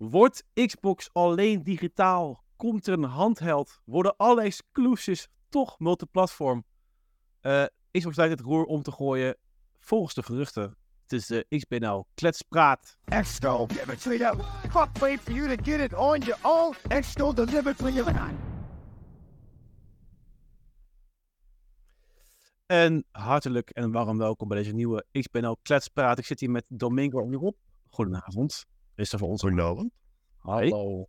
Wordt Xbox alleen digitaal? Komt er een handheld? Worden alle exclusives toch multiplatform? Uh, Xbox lijkt het roer om te gooien volgens de geruchten. Het is de XBNL Kletspraat. Exto, give it to you. Fuck, wait for you to get it on your own. Exto, deliver to you. En hartelijk en warm welkom bij deze nieuwe XBNL Kletspraat. Ik zit hier met Domingo Rob. Goedenavond. Is er voor ons Goedenavond. Hallo.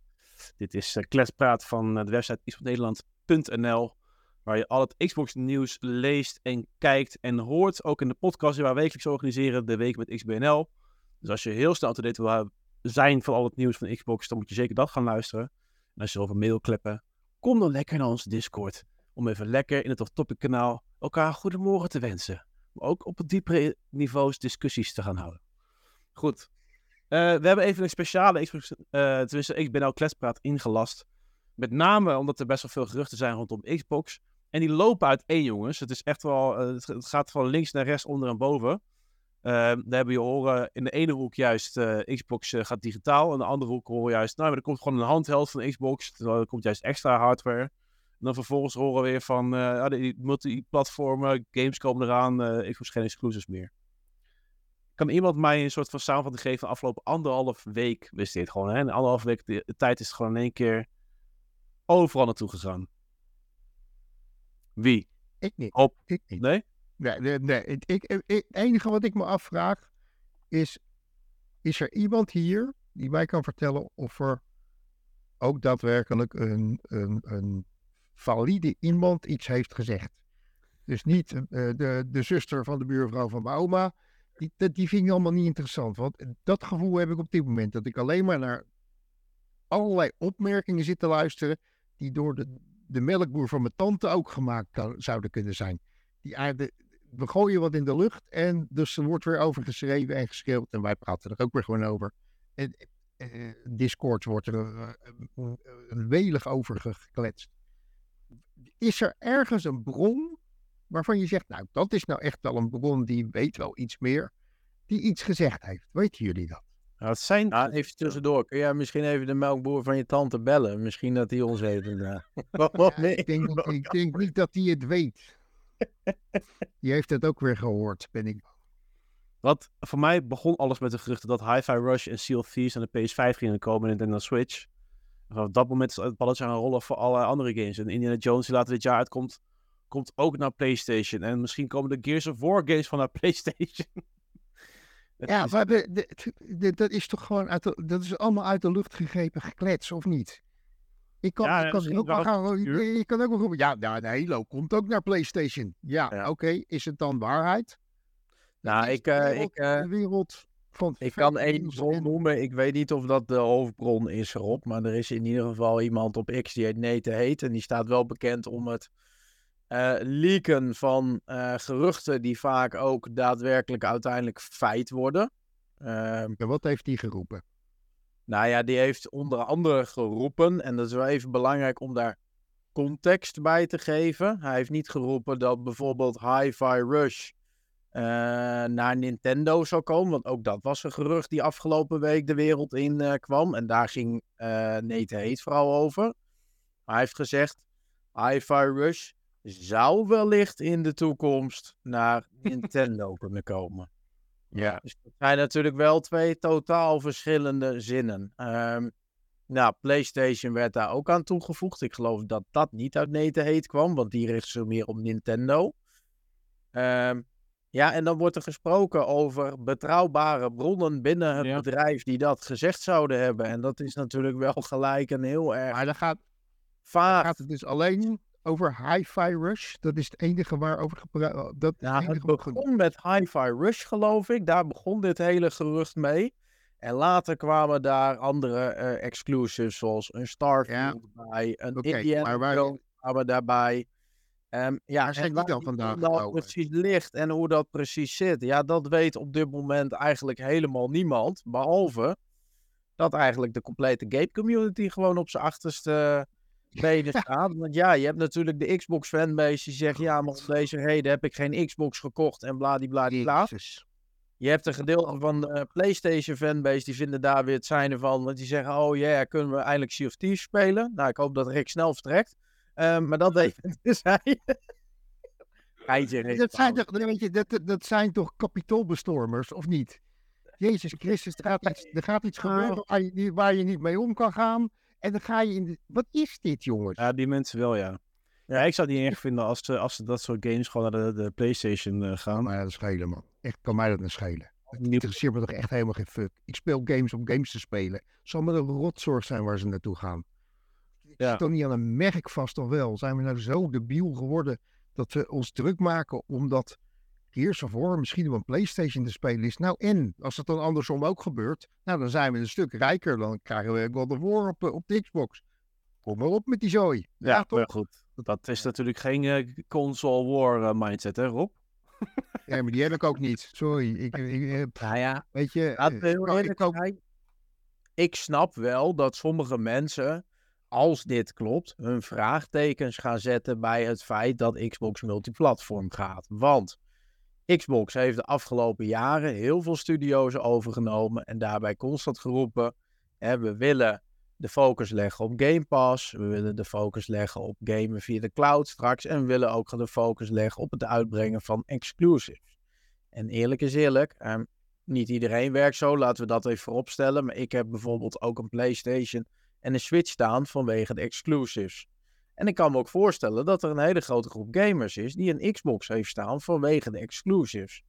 Dit is uh, Kletspraat van uh, de website xboxnederland.nl waar je al het Xbox nieuws leest en kijkt en hoort. Ook in de podcast die we wekelijks organiseren, de Week met XBNL. Dus als je heel snel te date wil zijn van al het nieuws van Xbox, dan moet je zeker dat gaan luisteren. En als je over mail kleppen, kom dan lekker naar onze Discord. Om even lekker in het Topic kanaal elkaar goedemorgen te wensen. Maar ook op het diepere niveaus discussies te gaan houden. Goed. Uh, we hebben even een speciale Xbox, uh, tenminste XBNL Kletspraat ingelast. Met name omdat er best wel veel geruchten zijn rondom Xbox. En die lopen uiteen, jongens. Het is echt wel. Uh, het gaat van links naar rechts, onder en boven. Uh, daar hebben je horen in de ene hoek juist uh, Xbox gaat digitaal. In de andere hoek horen we juist. Nou, maar er komt gewoon een handheld van Xbox. Er komt juist extra hardware. En dan vervolgens horen we weer van. ja, die multiplatformen, games komen eraan. Xbox geen exclusives meer. Kan iemand mij een soort van samenvatting geven? Afgelopen anderhalf week wist dit gewoon. Hè? In anderhalf week de, de tijd is het gewoon in één keer overal naartoe gegaan. Wie? Ik niet. Op. Ik niet. Nee? Nee, nee, nee. Ik, ik, ik, het enige wat ik me afvraag is: is er iemand hier die mij kan vertellen of er ook daadwerkelijk een, een, een valide iemand iets heeft gezegd? Dus niet uh, de, de zuster van de buurvrouw van mijn oma. Die, die vind ik allemaal niet interessant. Want dat gevoel heb ik op dit moment. Dat ik alleen maar naar allerlei opmerkingen zit te luisteren. die door de, de melkboer van mijn tante ook gemaakt zouden kunnen zijn. Die aarde, we gooien wat in de lucht en dus er wordt weer over geschreven en geschreeuwd. En wij praten er ook weer gewoon over. En eh, Discord wordt er uh, welig over gekletst. Is er ergens een bron waarvan je zegt, nou dat is nou echt wel een bron die weet wel iets meer, die iets gezegd heeft. Weten jullie dat? Nou, het zijn... Nou, even tussendoor. Kun jij misschien even de melkboer van je tante bellen? Misschien dat hij ons weet. Ja, nee. ik, denk, ik denk niet dat hij het weet. Die heeft het ook weer gehoord, ben ik. Wat voor mij begon alles met de geruchten dat Hi-Fi Rush en Seal of Thieves aan de PS5 gingen komen in Nintendo Switch. En op dat moment is het balletje gaan rollen voor alle andere games. En Indiana Jones, die later dit jaar uitkomt, komt ook naar PlayStation. En misschien komen de Gears of War games van naar PlayStation. Ja, maar de, de, de, dat is toch gewoon uit de, dat is allemaal uit de lucht gegrepen geklets, of niet? Ik kan, ja, ik kan ook wel gaan. Je kan ook wel roepen. Ja, nou, de Halo komt ook naar PlayStation. Ja, ja. oké. Okay, is het dan waarheid? Nou, ik, uh, wereld, ik, uh, wereld van ik kan één bron noemen. Ik weet niet of dat de hoofdbron is erop. Maar er is in ieder geval iemand op X die het Nete heet. En die staat wel bekend om het uh, leaken van uh, geruchten die vaak ook daadwerkelijk uiteindelijk feit worden. Uh, wat heeft hij geroepen? Nou ja, die heeft onder andere geroepen, en dat is wel even belangrijk om daar context bij te geven. Hij heeft niet geroepen dat bijvoorbeeld Hi-Fi Rush uh, naar Nintendo zou komen, want ook dat was een gerucht die afgelopen week de wereld in uh, kwam. En daar ging uh, Nate Heet vooral over. Maar hij heeft gezegd, Hi-Fi Rush zou wellicht in de toekomst naar Nintendo kunnen komen. Ja. Dus dat zijn natuurlijk wel twee totaal verschillende zinnen. Um, nou, PlayStation werd daar ook aan toegevoegd. Ik geloof dat dat niet uit Neten heet kwam, want die richt zich meer op Nintendo. Um, ja, en dan wordt er gesproken over betrouwbare bronnen binnen het ja. bedrijf die dat gezegd zouden hebben. En dat is natuurlijk wel gelijk een heel erg. Maar dan gaat, vaag. gaat het dus alleen over Hi-Fi Rush. Dat is het enige waarover gepraat dat ja, Het begon met Hi-Fi Rush, geloof ik. Daar begon dit hele gerucht mee. En later kwamen daar andere uh, exclusives, zoals een Starfield ja. bij, een okay, Indiana waar... kwamen daarbij. Um, ja, waar en dan vandaag hoe dat precies ligt en hoe dat precies zit, ja, dat weet op dit moment eigenlijk helemaal niemand. Behalve dat eigenlijk de complete game community gewoon op zijn achterste benen staan. Want ja, je hebt natuurlijk de Xbox fanbase die zegt, ja, maar om deze reden heb ik geen Xbox gekocht en bladibladibla. Je hebt een gedeelte van de PlayStation fanbase die vinden daar weer het zijn van. Want die zeggen: Oh ja, yeah, kunnen we eindelijk Sea of Thieves spelen? Nou, ik hoop dat Rick snel vertrekt. Um, maar dat even dus hij. Dat, zijn toch, weet je, dat, dat zijn toch kapitoolbestormers, of niet? Jezus Christus, er gaat iets, er gaat iets gebeuren waar je, waar je niet mee om kan gaan. En dan ga je in de... Wat is dit, jongens? Ja, die mensen wel, ja. Ja, ik zou het niet erg vinden als ze, als ze dat soort games gewoon naar de, de PlayStation uh, gaan. Maar ja, dat schelen, man. Echt, kan mij dat niet schelen. Het interesseert me toch echt helemaal geen fuck. Ik speel games om games te spelen. Het zal me een rotzorg zijn waar ze naartoe gaan. Ik ja. zit toch niet aan een merk vast, of wel? Zijn we nou zo debiel geworden dat we ons druk maken omdat War misschien op een PlayStation te spelen is. Nou, en als het dan andersom ook gebeurt, nou dan zijn we een stuk rijker. Dan krijgen we God of War op, eh, op de Xbox. Kom maar op met die zooi. Ja, ja toch? goed. Dat is natuurlijk geen uh, console war uh, mindset, hè Rob? ja, maar die heb ik ook niet. Sorry. Ik, ik, nou ja, weet je, ik, ook... ik snap wel dat sommige mensen als dit klopt, hun vraagtekens gaan zetten bij het feit dat Xbox multiplatform gaat. Want Xbox heeft de afgelopen jaren heel veel studio's overgenomen en daarbij constant geroepen: hè, we willen de focus leggen op Game Pass, we willen de focus leggen op gamen via de cloud straks en we willen ook de focus leggen op het uitbrengen van exclusives. En eerlijk is eerlijk, eh, niet iedereen werkt zo, laten we dat even vooropstellen, maar ik heb bijvoorbeeld ook een PlayStation en een Switch staan vanwege de exclusives. En ik kan me ook voorstellen dat er een hele grote groep gamers is die een Xbox heeft staan vanwege de exclusives.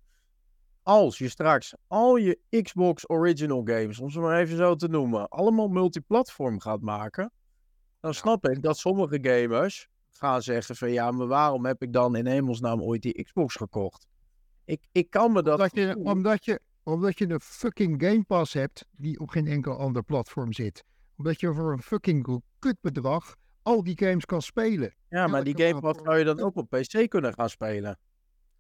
Als je straks al je Xbox Original games, om ze maar even zo te noemen, allemaal multiplatform gaat maken, dan snap ik dat sommige gamers gaan zeggen van ja, maar waarom heb ik dan in hemelsnaam ooit die Xbox gekocht? Ik, ik kan me dat... Omdat je, omdat, je, omdat je een fucking Game Pass hebt die op geen enkel ander platform zit omdat je voor een fucking kutbedrag al die games kan spelen. Ja, maar die Game Pass zou je dan ook op PC kunnen gaan spelen.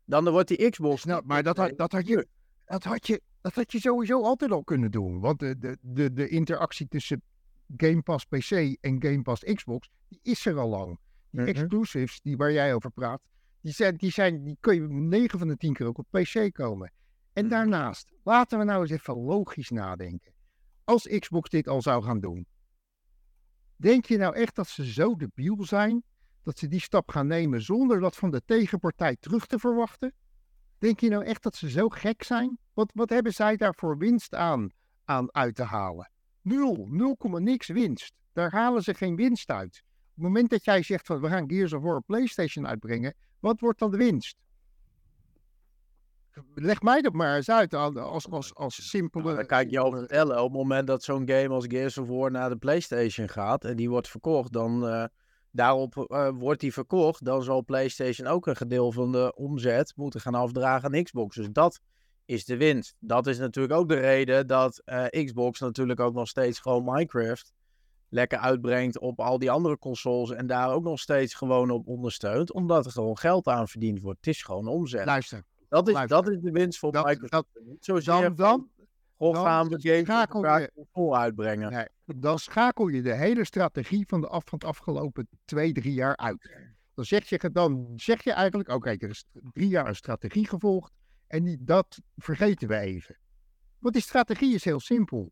Dan wordt die Xbox... Nou, maar dat, had, dat, had je, dat, had je, dat had je sowieso altijd al kunnen doen. Want de, de, de, de interactie tussen Game Pass PC en Game Pass Xbox, die is er al lang. Die mhm. exclusives die, waar jij over praat, die, zijn, die, zijn, die kun je 9 van de 10 keer ook op PC komen. En mhm. daarnaast, laten we nou eens even logisch nadenken als Xbox dit al zou gaan doen. Denk je nou echt dat ze zo debiel zijn dat ze die stap gaan nemen zonder dat van de tegenpartij terug te verwachten? Denk je nou echt dat ze zo gek zijn? Wat, wat hebben zij daar voor winst aan, aan uit te halen? Nul, 0, niks winst. Daar halen ze geen winst uit. Op het moment dat jij zegt van we gaan Gears of War PlayStation uitbrengen, wat wordt dan de winst? Leg mij dat maar eens uit als, als, als simpele... Nou, dan kan ik je over vertellen. Op het moment dat zo'n game als Gears of War naar de PlayStation gaat en die wordt verkocht, dan uh, daarop uh, wordt die verkocht, dan zal PlayStation ook een gedeelte van de omzet moeten gaan afdragen aan Xbox. Dus dat is de winst. Dat is natuurlijk ook de reden dat uh, Xbox natuurlijk ook nog steeds gewoon Minecraft lekker uitbrengt op al die andere consoles en daar ook nog steeds gewoon op ondersteunt, omdat er gewoon geld aan verdiend wordt. Het is gewoon omzet. Luister, dat is, dat is de winst voor dat, Microsoft. Dat, dan, dan, dan gaan we games vol uitbrengen. Nee, dan schakel je de hele strategie van de, af, van het afgelopen twee, drie jaar uit. Dan zeg je, dan zeg je eigenlijk, oké, er is drie jaar een strategie gevolgd en die, dat vergeten we even. Want die strategie is heel simpel.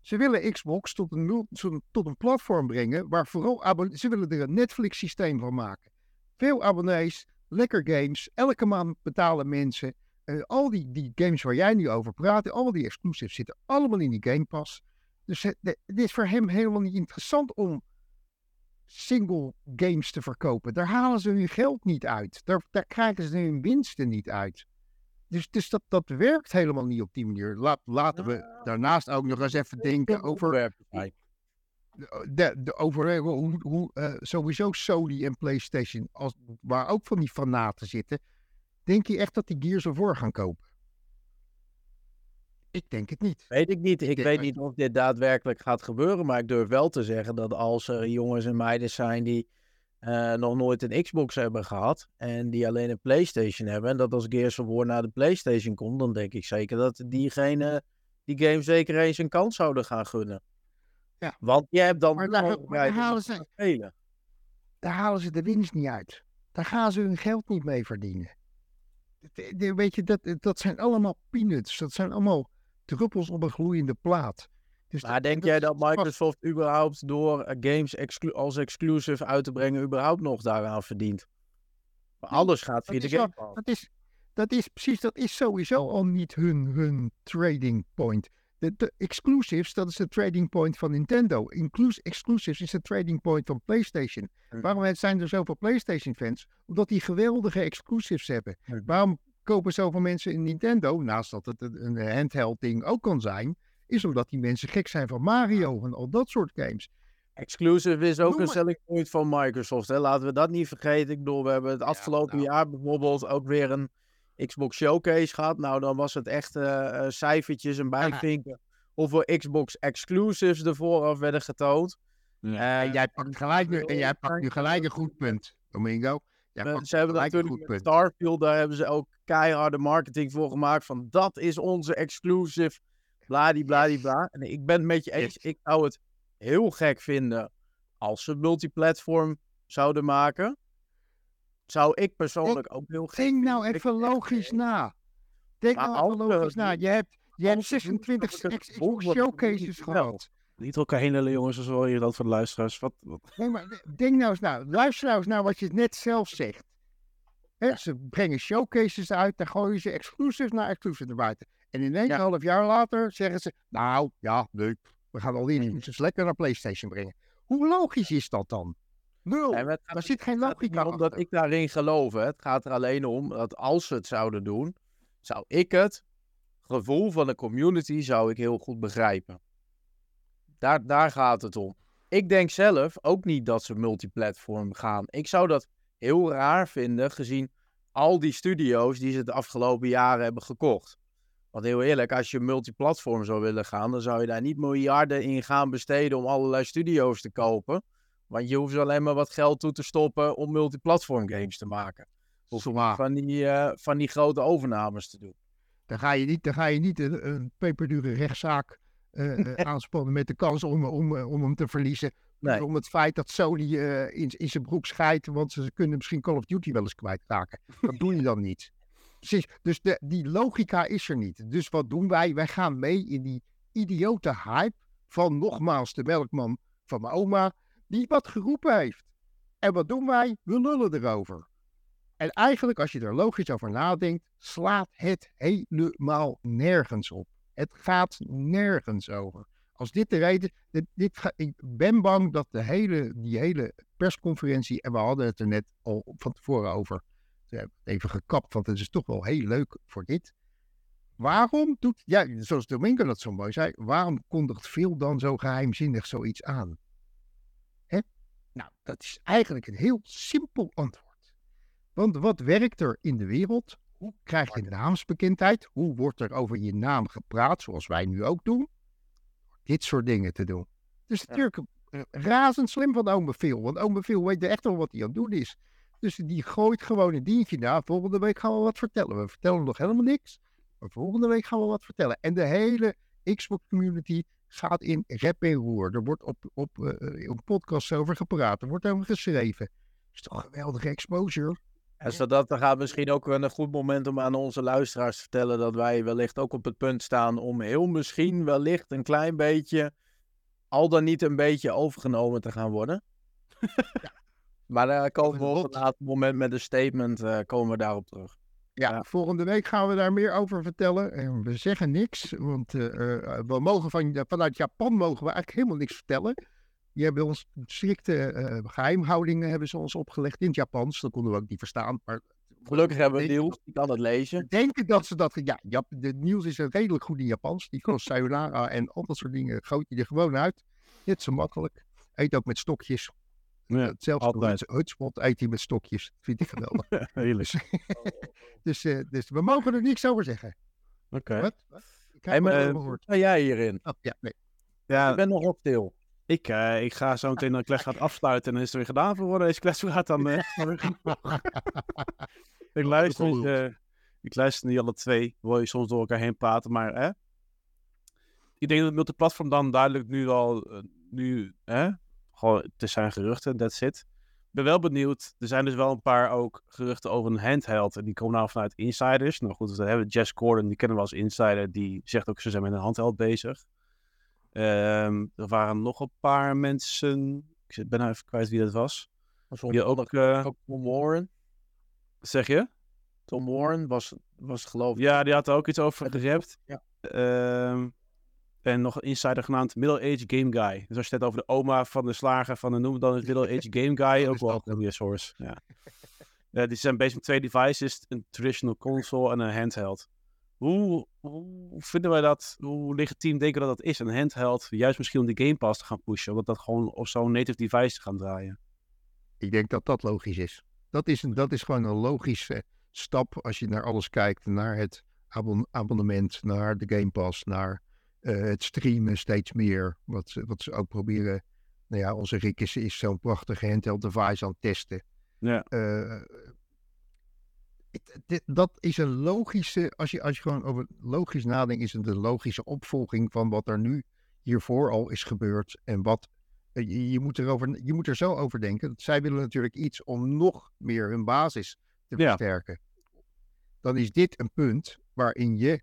Ze willen Xbox tot een, tot een platform brengen waar vooral ze willen er een Netflix systeem van maken. Veel abonnees, lekker games. Elke maand betalen mensen. Uh, al die, die games waar jij nu over praat, al die exclusives zitten allemaal in die Game Pass. Dus het, het is voor hem helemaal niet interessant om single games te verkopen. Daar halen ze hun geld niet uit. Daar, daar krijgen ze hun winsten niet uit. Dus, dus dat, dat werkt helemaal niet op die manier. Laat, laten we daarnaast ook nog eens even denken over de, de overwegen hoe, hoe uh, sowieso Sony en PlayStation, als, waar ook van die fanaten zitten, denk je echt dat die Gears of War gaan kopen? Ik denk het niet. Weet ik niet. Ik, weet niet of dit daadwerkelijk gaat gebeuren, maar ik durf wel te zeggen dat als er jongens en meiden zijn die uh, nog nooit een Xbox hebben gehad en die alleen een PlayStation hebben, en dat als Gears of War naar de PlayStation komt, dan denk ik zeker dat diegene die game zeker eens een kans zouden gaan gunnen. Ja. Want je hebt dan... Maar daar, daar halen ze, spelen. daar halen ze de winst niet uit. Daar gaan ze hun geld niet mee verdienen. de- de- weet je, dat, dat zijn allemaal peanuts. Dat zijn allemaal druppels op een gloeiende plaat. Dus Maar denk jij dat vast- Microsoft überhaupt door eh, games exclu- als exclusive uit te brengen, überhaupt nog daaraan verdient? Maar alles gaat via de Game. Dat is, dat is precies, dat is sowieso al niet hun, hun trading point. De, de exclusives, dat is de trading point van Nintendo. Inclus, exclusives is de trading point van PlayStation. Hm. Waarom zijn er zoveel PlayStation-fans? Omdat die geweldige exclusives hebben. Hm. Waarom kopen zoveel mensen een Nintendo? Naast dat het een, een handheld ding ook kan zijn, is omdat die mensen gek zijn van Mario en al dat soort games. Exclusive is ook Noem een selling point van Microsoft. Hè? Laten we dat niet vergeten. Ik bedoel, we hebben het afgelopen nou. jaar bijvoorbeeld ook weer een Xbox Showcase gehad. Nou, dan was het echt eh, eh, cijfertjes en bijvinken. Hoeveel Xbox exclusives er vooraf werden getoond. Ja. Eh, En jij pakt gelijk nu, en jij pakt nu gelijk een goed punt, Domingo. Jij pakt ze hebben een natuurlijk goed met punt. Starfield, daar hebben ze ook keiharde marketing voor gemaakt. Van dat is onze exclusive, bladibladibla. En ik ben het met je eens. Yes. Ik zou het heel gek vinden als ze multiplatform zouden maken. Zou ik persoonlijk ook heel gek Denk nou vinden. even logisch na. Denk Maar nou als even logisch na. Je hebt, je hebt als we doen, 26 dan heb ik het X- gevoel Xbox showcases gehad. Niet elkaar heen lullen, jongens, zoals hoor je dat voor de luisteraars. Wat, wat? Nee, maar denk nou eens na. Luister nou eens naar wat je net zelf zegt. Hè, Ze brengen showcases uit, dan gooien ze exclusives naar exclusives naar buiten. En in een half jaar later zeggen ze, nou ja, leuk, we gaan al die exclusives lekker naar PlayStation brengen. Hoe logisch is dat dan? Nul. Maar het Daar zit geen logica niet om dat achter. ik daarin geloof. Hè. Het gaat er alleen om dat als ze het zouden doen, zou ik het gevoel van de community zou ik heel goed begrijpen. Daar, daar gaat het om. Ik denk zelf ook niet dat ze multiplatform gaan. Ik zou dat heel raar vinden, gezien al die studio's die ze de afgelopen jaren hebben gekocht. Want heel eerlijk, als je multiplatform zou willen gaan, dan zou je daar niet miljarden in gaan besteden om allerlei studio's te kopen. Want je hoeft alleen maar wat geld toe te stoppen om multiplatform games te maken. Of van die, eh, van die grote overnames te doen. Dan ga je niet, dan ga je niet een, een peperdure rechtszaak eh, eh, aanspannen met de kans om, om, om hem te verliezen. Nee. Om het feit dat Sony in, in zijn broek scheidt, want ze kunnen misschien Call of Duty wel eens kwijtraken. Dat doe je dan niet. Precies, dus de, die logica is er niet. Dus wat doen wij? Wij gaan mee in die idiote hype van nogmaals de melkman van mijn oma, die wat geroepen heeft. En wat doen wij? We lullen erover. En eigenlijk, als je er logisch over nadenkt, slaat het helemaal nergens op. Het gaat nergens over. Als dit de reden. Dit, ik ben bang dat de hele, die hele persconferentie. En we hadden het er net al van tevoren over. Even gekapt, want het is toch wel heel leuk voor dit. Waarom doet. Ja, zoals Domingo dat zo mooi zei. Waarom kondigt Phil dan zo geheimzinnig zoiets aan? Dat is eigenlijk een heel simpel antwoord. Want wat werkt er in de wereld? Hoe krijg je naamsbekendheid? Hoe wordt er over je naam gepraat, zoals wij nu ook doen? Dit soort dingen te doen. Dus natuurlijk razend slim van ome Phil. Want ome Phil weet echt wel wat hij aan het doen is. Dus die gooit gewoon een dientje na. Volgende week gaan we wat vertellen. We vertellen nog helemaal niks. Maar volgende week gaan we wat vertellen. En de hele Xbox community gaat in rep en roer. Er wordt op, op, eh, op podcasts over gepraat. Er wordt over geschreven. is toch geweldige exposure. En zodat dan gaat misschien ook wel een goed moment om aan onze luisteraars te vertellen dat wij wellicht ook op het punt staan om heel misschien wellicht een klein beetje, al dan niet een beetje overgenomen te gaan worden. Maar daar komen we op een later moment met een statement, eh, komen we daarop terug. Ja, Ja. volgende week gaan we daar meer over vertellen. En we zeggen niks, want eh, eh, we mogen van, vanuit Japan mogen we eigenlijk helemaal niks vertellen. Die hebben ons strikte eh, geheimhoudingen hebben ze ons opgelegd in het Japans. Dat konden we ook niet verstaan. Maar Gelukkig hebben we Niels, die kan het lezen. denken dat ze dat... Ja, Jap, de nieuws is redelijk goed in Japans. Die kost sayonara en al dat soort dingen gooit hij er gewoon uit. Net zo makkelijk. Eet ook met stokjes. Ja, Zelfs altijd. hutspot eet hij met stokjes. Vind ik geweldig. heerlijk. dus, eh, dus we mogen er niks over zeggen. Oké. Wat? Wat? Ik Hey, heb eh, sta jij hierin? Oh, ja, nee. Ja, Ik ben nog op stil. ik, eh, ik ga zo meteen de kles gaat afsluiten en dan is het weer gedaan voor deze kles gaat dan. eh, ik luister, eh, ik luister niet alle twee. Wil je soms door elkaar heen praten, maar hè? Ik denk dat het multiplatform dan duidelijk nu al, nu, hè? Gewoon, het zijn geruchten, that's it. ben wel benieuwd. Er zijn dus wel een paar ook geruchten over een handheld. En die komen nou vanuit insiders. Nou goed, we hebben Jess Gordon, die kennen we als insider. Die zegt ook, ze zijn met een handheld bezig. Ehm, er waren nog een paar mensen. Ik zit- ben nou even kwijt wie dat was. Was Die ook, ook Tom Warren. zeg je? Tom Warren was, was geloof ik. Ja, die had er ook iets over gerapt. Ja. Ehm, en nog een insider genaamd Middle Age Game Guy. Dus als je het over de oma van de slager van de noem dan het MiddleAge Game Guy. ook wel een goede source. Ja. Eh, die zijn bezig met twee devices. Een traditional console en een handheld. Hoe, hoe vinden wij dat? Hoe legitiem denken we dat dat is? Een handheld, juist misschien om de Game Pass te gaan pushen. Omdat dat gewoon op zo'n native device te gaan draaien. Ik denk dat dat logisch is. Dat is, een, dat is gewoon een logische stap als je naar alles kijkt. Naar het abon- abonnement, naar de Game Pass, naar eh, het streamen steeds meer. Wat, ze- wat ze ook proberen. Nou ja, onze Rick is, is zo'n prachtige handheld device aan het testen. Ja. Eh, het- dit- dat is een logische, als je, als je gewoon over logisch nadenkt, is het een logische opvolging van wat er nu hiervoor al is gebeurd. En wat eh, je, je, moet erover, je moet er zo over denken. Dat zij willen natuurlijk iets om nog meer hun basis te Ja. versterken. Dan is dit een punt waarin je,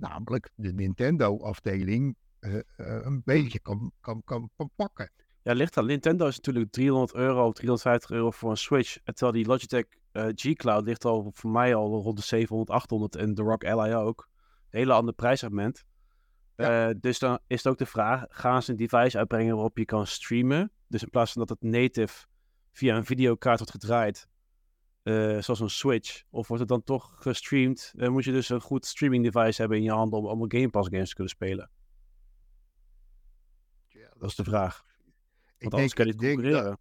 namelijk de Nintendo-afdeling, eh, eh, een beetje kan, kan, kan, kan pakken. Ja, ligt aan. Nintendo is natuurlijk 300 euro, 350 euro voor een Switch. Terwijl die Logitech eh, G-Cloud ligt al voor mij al rond de 700, 800 en de Rock Ally ook. Een hele ander prijssegment. Dus dan is het ook de vraag, gaan ze een device uitbrengen waarop je kan streamen? Dus in plaats van dat het native via een videokaart wordt gedraaid, eh, zoals een Switch, of wordt het dan toch gestreamd? Dan moet je dus een goed streaming device hebben in je handen om allemaal Game Pass games te kunnen spelen. Dat is de vraag. Want anders kan je denk dat- concurreren.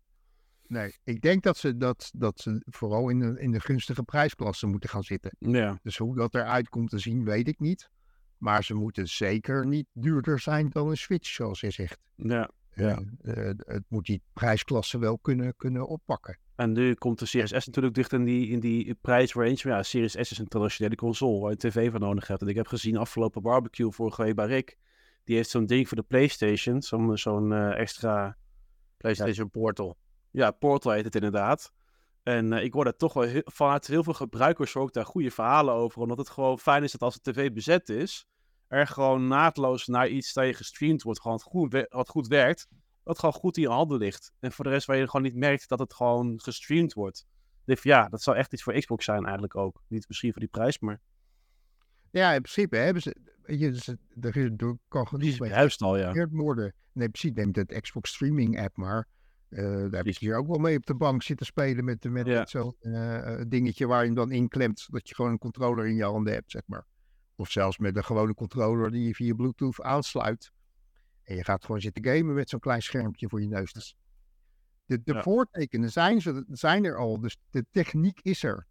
Nee, ik denk dat ze, dat, dat ze vooral in de, in de gunstige prijsklasse moeten gaan zitten. Ja. Dus hoe dat eruit komt te zien, weet ik niet. Maar ze moeten zeker niet duurder zijn dan een Switch, zoals je zegt. Ja. Ja. Eh, het moet die prijsklasse wel kunnen, kunnen oppakken. En nu komt de Series S natuurlijk dicht in die, in die prijsrange. Maar ja, Series S is een traditionele console waar je een tv voor nodig hebt. En ik heb gezien afgelopen barbecue vorige week bij Rick. Die heeft zo'n ding voor de PlayStation. Zo'n zo'n eh, extra... PlayStation Portal. Ja, Portal heet het inderdaad. En eh, ik hoor daar toch wel heel- vanuit heel veel gebruikers ook daar goede verhalen over. Omdat het gewoon fijn is dat als de tv bezet is, er gewoon naadloos naar iets dat je gestreamd wordt, gewoon goed, wat goed werkt, dat gewoon goed in je handen ligt. En voor de rest waar je gewoon niet merkt dat het gewoon gestreamd wordt. Ik van, ja, dat zou echt iets voor Xbox zijn eigenlijk ook. Niet misschien voor die prijs, maar Ja, in principe hebben ze. Je, ze- er is, door kan genoeg juist al, ja. worden. Nee, precies. Neem het Xbox Streaming app maar. Eh, daar heb ik hier ook wel mee op de bank zitten spelen met, met, Ja. zo'n eh, dingetje waar je hem dan inklemt. Zodat je gewoon een controller in je handen hebt, zeg maar. Of zelfs met een gewone controller die je via Bluetooth aansluit. En je gaat gewoon zitten gamen met zo'n klein schermpje voor je neus. Dus de de Ja. voortekenen zijn, ze, zijn er al, dus de techniek is er.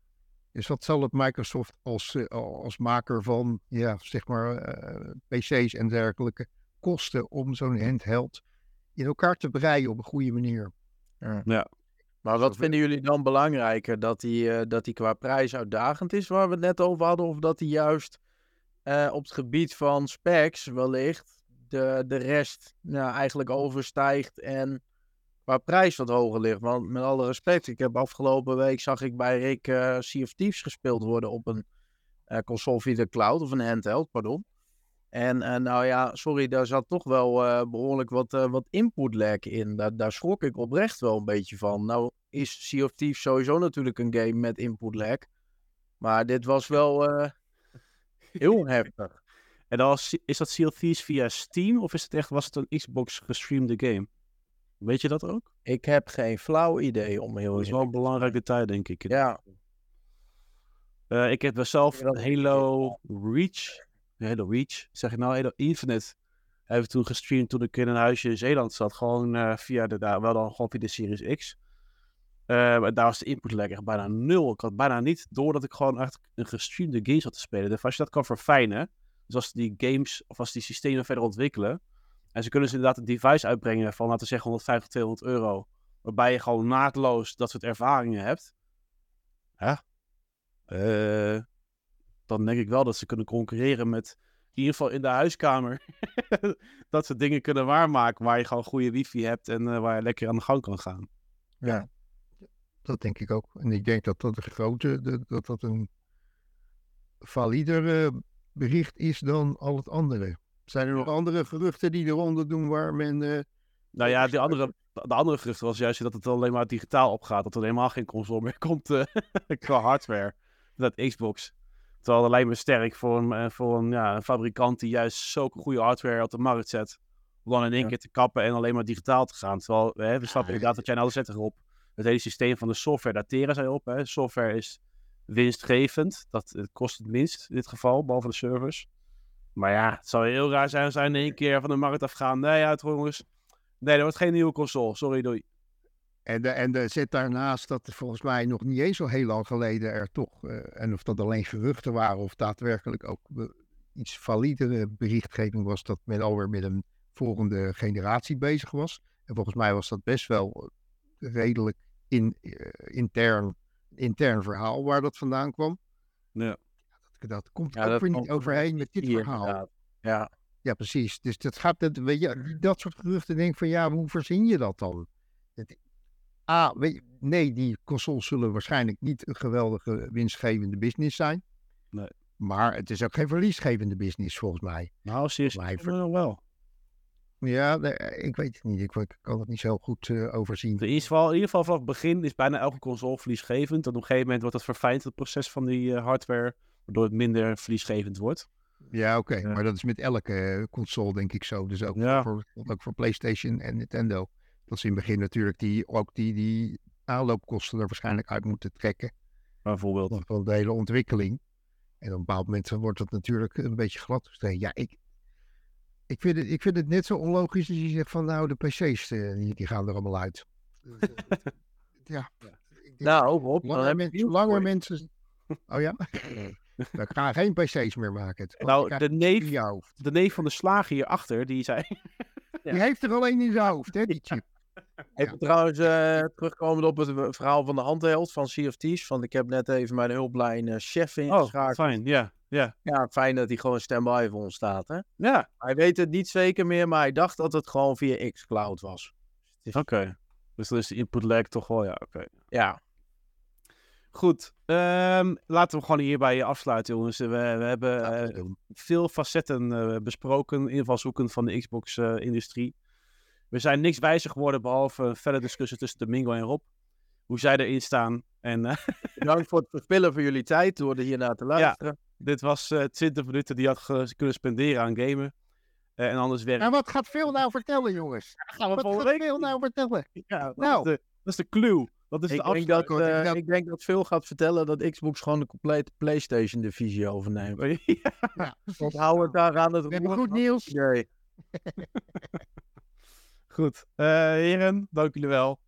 Dus wat zal het Microsoft als, eh, als maker van ja, zeg maar, eh, PC's en dergelijke kosten om zo'n handheld in elkaar te breien op een goede manier? Maar wat vinden jullie dan belangrijker? Dat die, eh, dat die qua prijs uitdagend is, waar we het net over hadden, of dat die juist op het gebied van specs wellicht de, de rest nou, eigenlijk overstijgt en qua prijs wat hoger ligt? Want met alle respect, ik heb afgelopen week zag ik bij Rick eh Sea of Thieves gespeeld worden op een eh, console via de cloud, of een handheld, pardon. En eh, nou ja, sorry, daar zat toch wel eh, behoorlijk wat, wat input lag in. Daar, daar schrok ik oprecht wel een beetje van. Nou is Sea of Thieves sowieso natuurlijk een game met input lag. Maar dit was wel heel heftig. En dan is, dat Sea of Thieves via Steam of is het echt, was het een Xbox gestreamde game? Weet je dat ook? Ik heb geen flauw idee om heel Dat is wel een belangrijk detail, denk ik. Ja, Eh, ik heb wel zelf Halo Reach. Halo Reach, zeg ik nou? Halo Infinite. Heb ik toen gestreamd toen ik in een huisje in Zeeland zat. Gewoon eh, via de, daar, wel dan gewoon via de Series X. Eh, maar daar was de input echt bijna nul. Ik had bijna niet door dat ik gewoon echt een gestreamde game zat te spelen. Dus als je dat kan verfijnen. Dus als die games of als die systemen verder ontwikkelen. En ze kunnen ze inderdaad een device uitbrengen van laten we zeggen 150, 200 euro. Waarbij je gewoon naadloos dat soort ervaringen hebt. Ja, eh, dan denk ik wel dat ze kunnen concurreren met, in ieder geval in de huiskamer, dat ze dingen kunnen waarmaken waar je gewoon goede wifi hebt en eh, waar je lekker aan de gang kan gaan. ja. Dat denk ik ook. En ik denk dat dat een grote, dat dat een valider eh, bericht is dan al het andere. Zijn er nog andere geruchten die eronder doen waar men... eh, Nou ja, de andere, de andere gerucht was juist dat het alleen maar digitaal opgaat. Dat er helemaal geen console meer komt eh, qua hardware. Dat Xbox. Terwijl dat lijkt me sterk voor een, eh, voor een, ja, een fabrikant die juist zulke goede hardware op de markt zet. Om dan in één Ja. keer te kappen en alleen maar digitaal te gaan. Terwijl hè, we snappen inderdaad dat jij nou zet erop. Het hele systeem van de software, daar teren zij op. Hè. Software is winstgevend. Dat het kost het minst in dit geval, behalve de servers. Maar ja, het zou heel raar zijn als zij in één keer van de markt afgaan. Nee, ja, jongens. Nee, er wordt geen nieuwe console. Sorry, doei. En, de, en de zit daarnaast dat er volgens mij nog niet eens zo heel lang geleden er toch, eh, en of dat alleen geruchten waren of daadwerkelijk ook eh, iets validere berichtgeving was, dat men alweer met een volgende generatie bezig was. En volgens mij was dat best wel eh, redelijk in, eh, intern, intern verhaal waar dat vandaan kwam. Ja. Dat, dat komt Ja, ook dat weer niet overheen met dit Hier, verhaal. inderdaad. Ja, Ja, precies. Dus dat gaat, dat, weet je, dat soort geruchten denk van ja, hoe verzin je dat dan? Het, A, weet je, nee, die consoles zullen waarschijnlijk niet een geweldige winstgevende business zijn. Nee. Maar het is ook geen verliesgevende business volgens mij. Nou, hij ik nog wel. Ja, nee, ik weet het niet. Ik, kan het niet zo goed eh, overzien. In ieder, geval, in ieder geval vanaf het begin is bijna elke console verliesgevend. En op een gegeven moment wordt het verfijnd, het proces van die eh, hardware. Waardoor het minder verliesgevend wordt. Ja, oké. Ja. Maar dat is met elke eh, console denk ik zo. Dus ook, Ja. voor, ook voor PlayStation en Nintendo. Dat ze in het begin natuurlijk die, ook die, die aanloopkosten er waarschijnlijk uit moeten trekken. Bijvoorbeeld. van- van de hele ontwikkeling. En op een bepaald moment wordt dat natuurlijk een beetje glad gestreken. Ja, ik, ik, vind het, ik vind het net zo onlogisch als je zegt van nou, de PC's eh, die, die gaan er allemaal uit. Ja. ik denk, nou, Rob, dan zolang heb men- je zolang er voor je. mensen... Oh ja? Dan gaan geen PC's meer maken. Nou, de neef, de neef van de slager hierachter, die zei... Ja. Die heeft er alleen in zijn hoofd, hè, die chip. Even trouwens, eh, terugkomend op het verhaal van de handheld van Thieves. Want ik heb net even mijn hulplijn eh, chef Oh, ingeschakeld. fijn. Ja, ja. ja, fijn dat hij gewoon standby voor ons staat. Hè? Ja, Hij weet het niet zeker meer, maar hij dacht dat het gewoon via xCloud was. oké. Dus dan is de input lag toch wel, ja, oké. Ja, Goed, ehm, laten we gewoon hierbij afsluiten, jongens. We, we hebben eh, veel facetten eh, besproken, invalshoeken van de Xbox-industrie. we zijn niks wijzer geworden, behalve felle discussie tussen Domingo en Rob. Hoe zij erin staan. En eh, bedankt voor het verspillen van jullie tijd door er hiernaar te luisteren. dit was eh 20 minuten die je had kunnen spenderen aan gamen. Eh, en anders werk. Maar wat gaat veel nou vertellen, jongens? gaan we Wat volgende gaat week veel nou vertellen? Ja, dat, Nou. is de, dat is de clue. Dat is Ik de denk, dat. Ik eh, denk ik denk dat veel gaat vertellen dat Xbox gewoon de complete PlayStation-divisie overneemt. Ja, Ja, Want hou het daar aan het We hebben roer. goed nieuws. Idee. Goed. Eh, heren, dank jullie wel.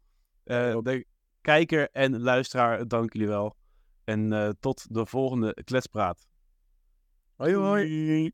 Eh, de kijker en luisteraar, dank jullie wel. En eh, tot de volgende kletspraat. Hoi hoi.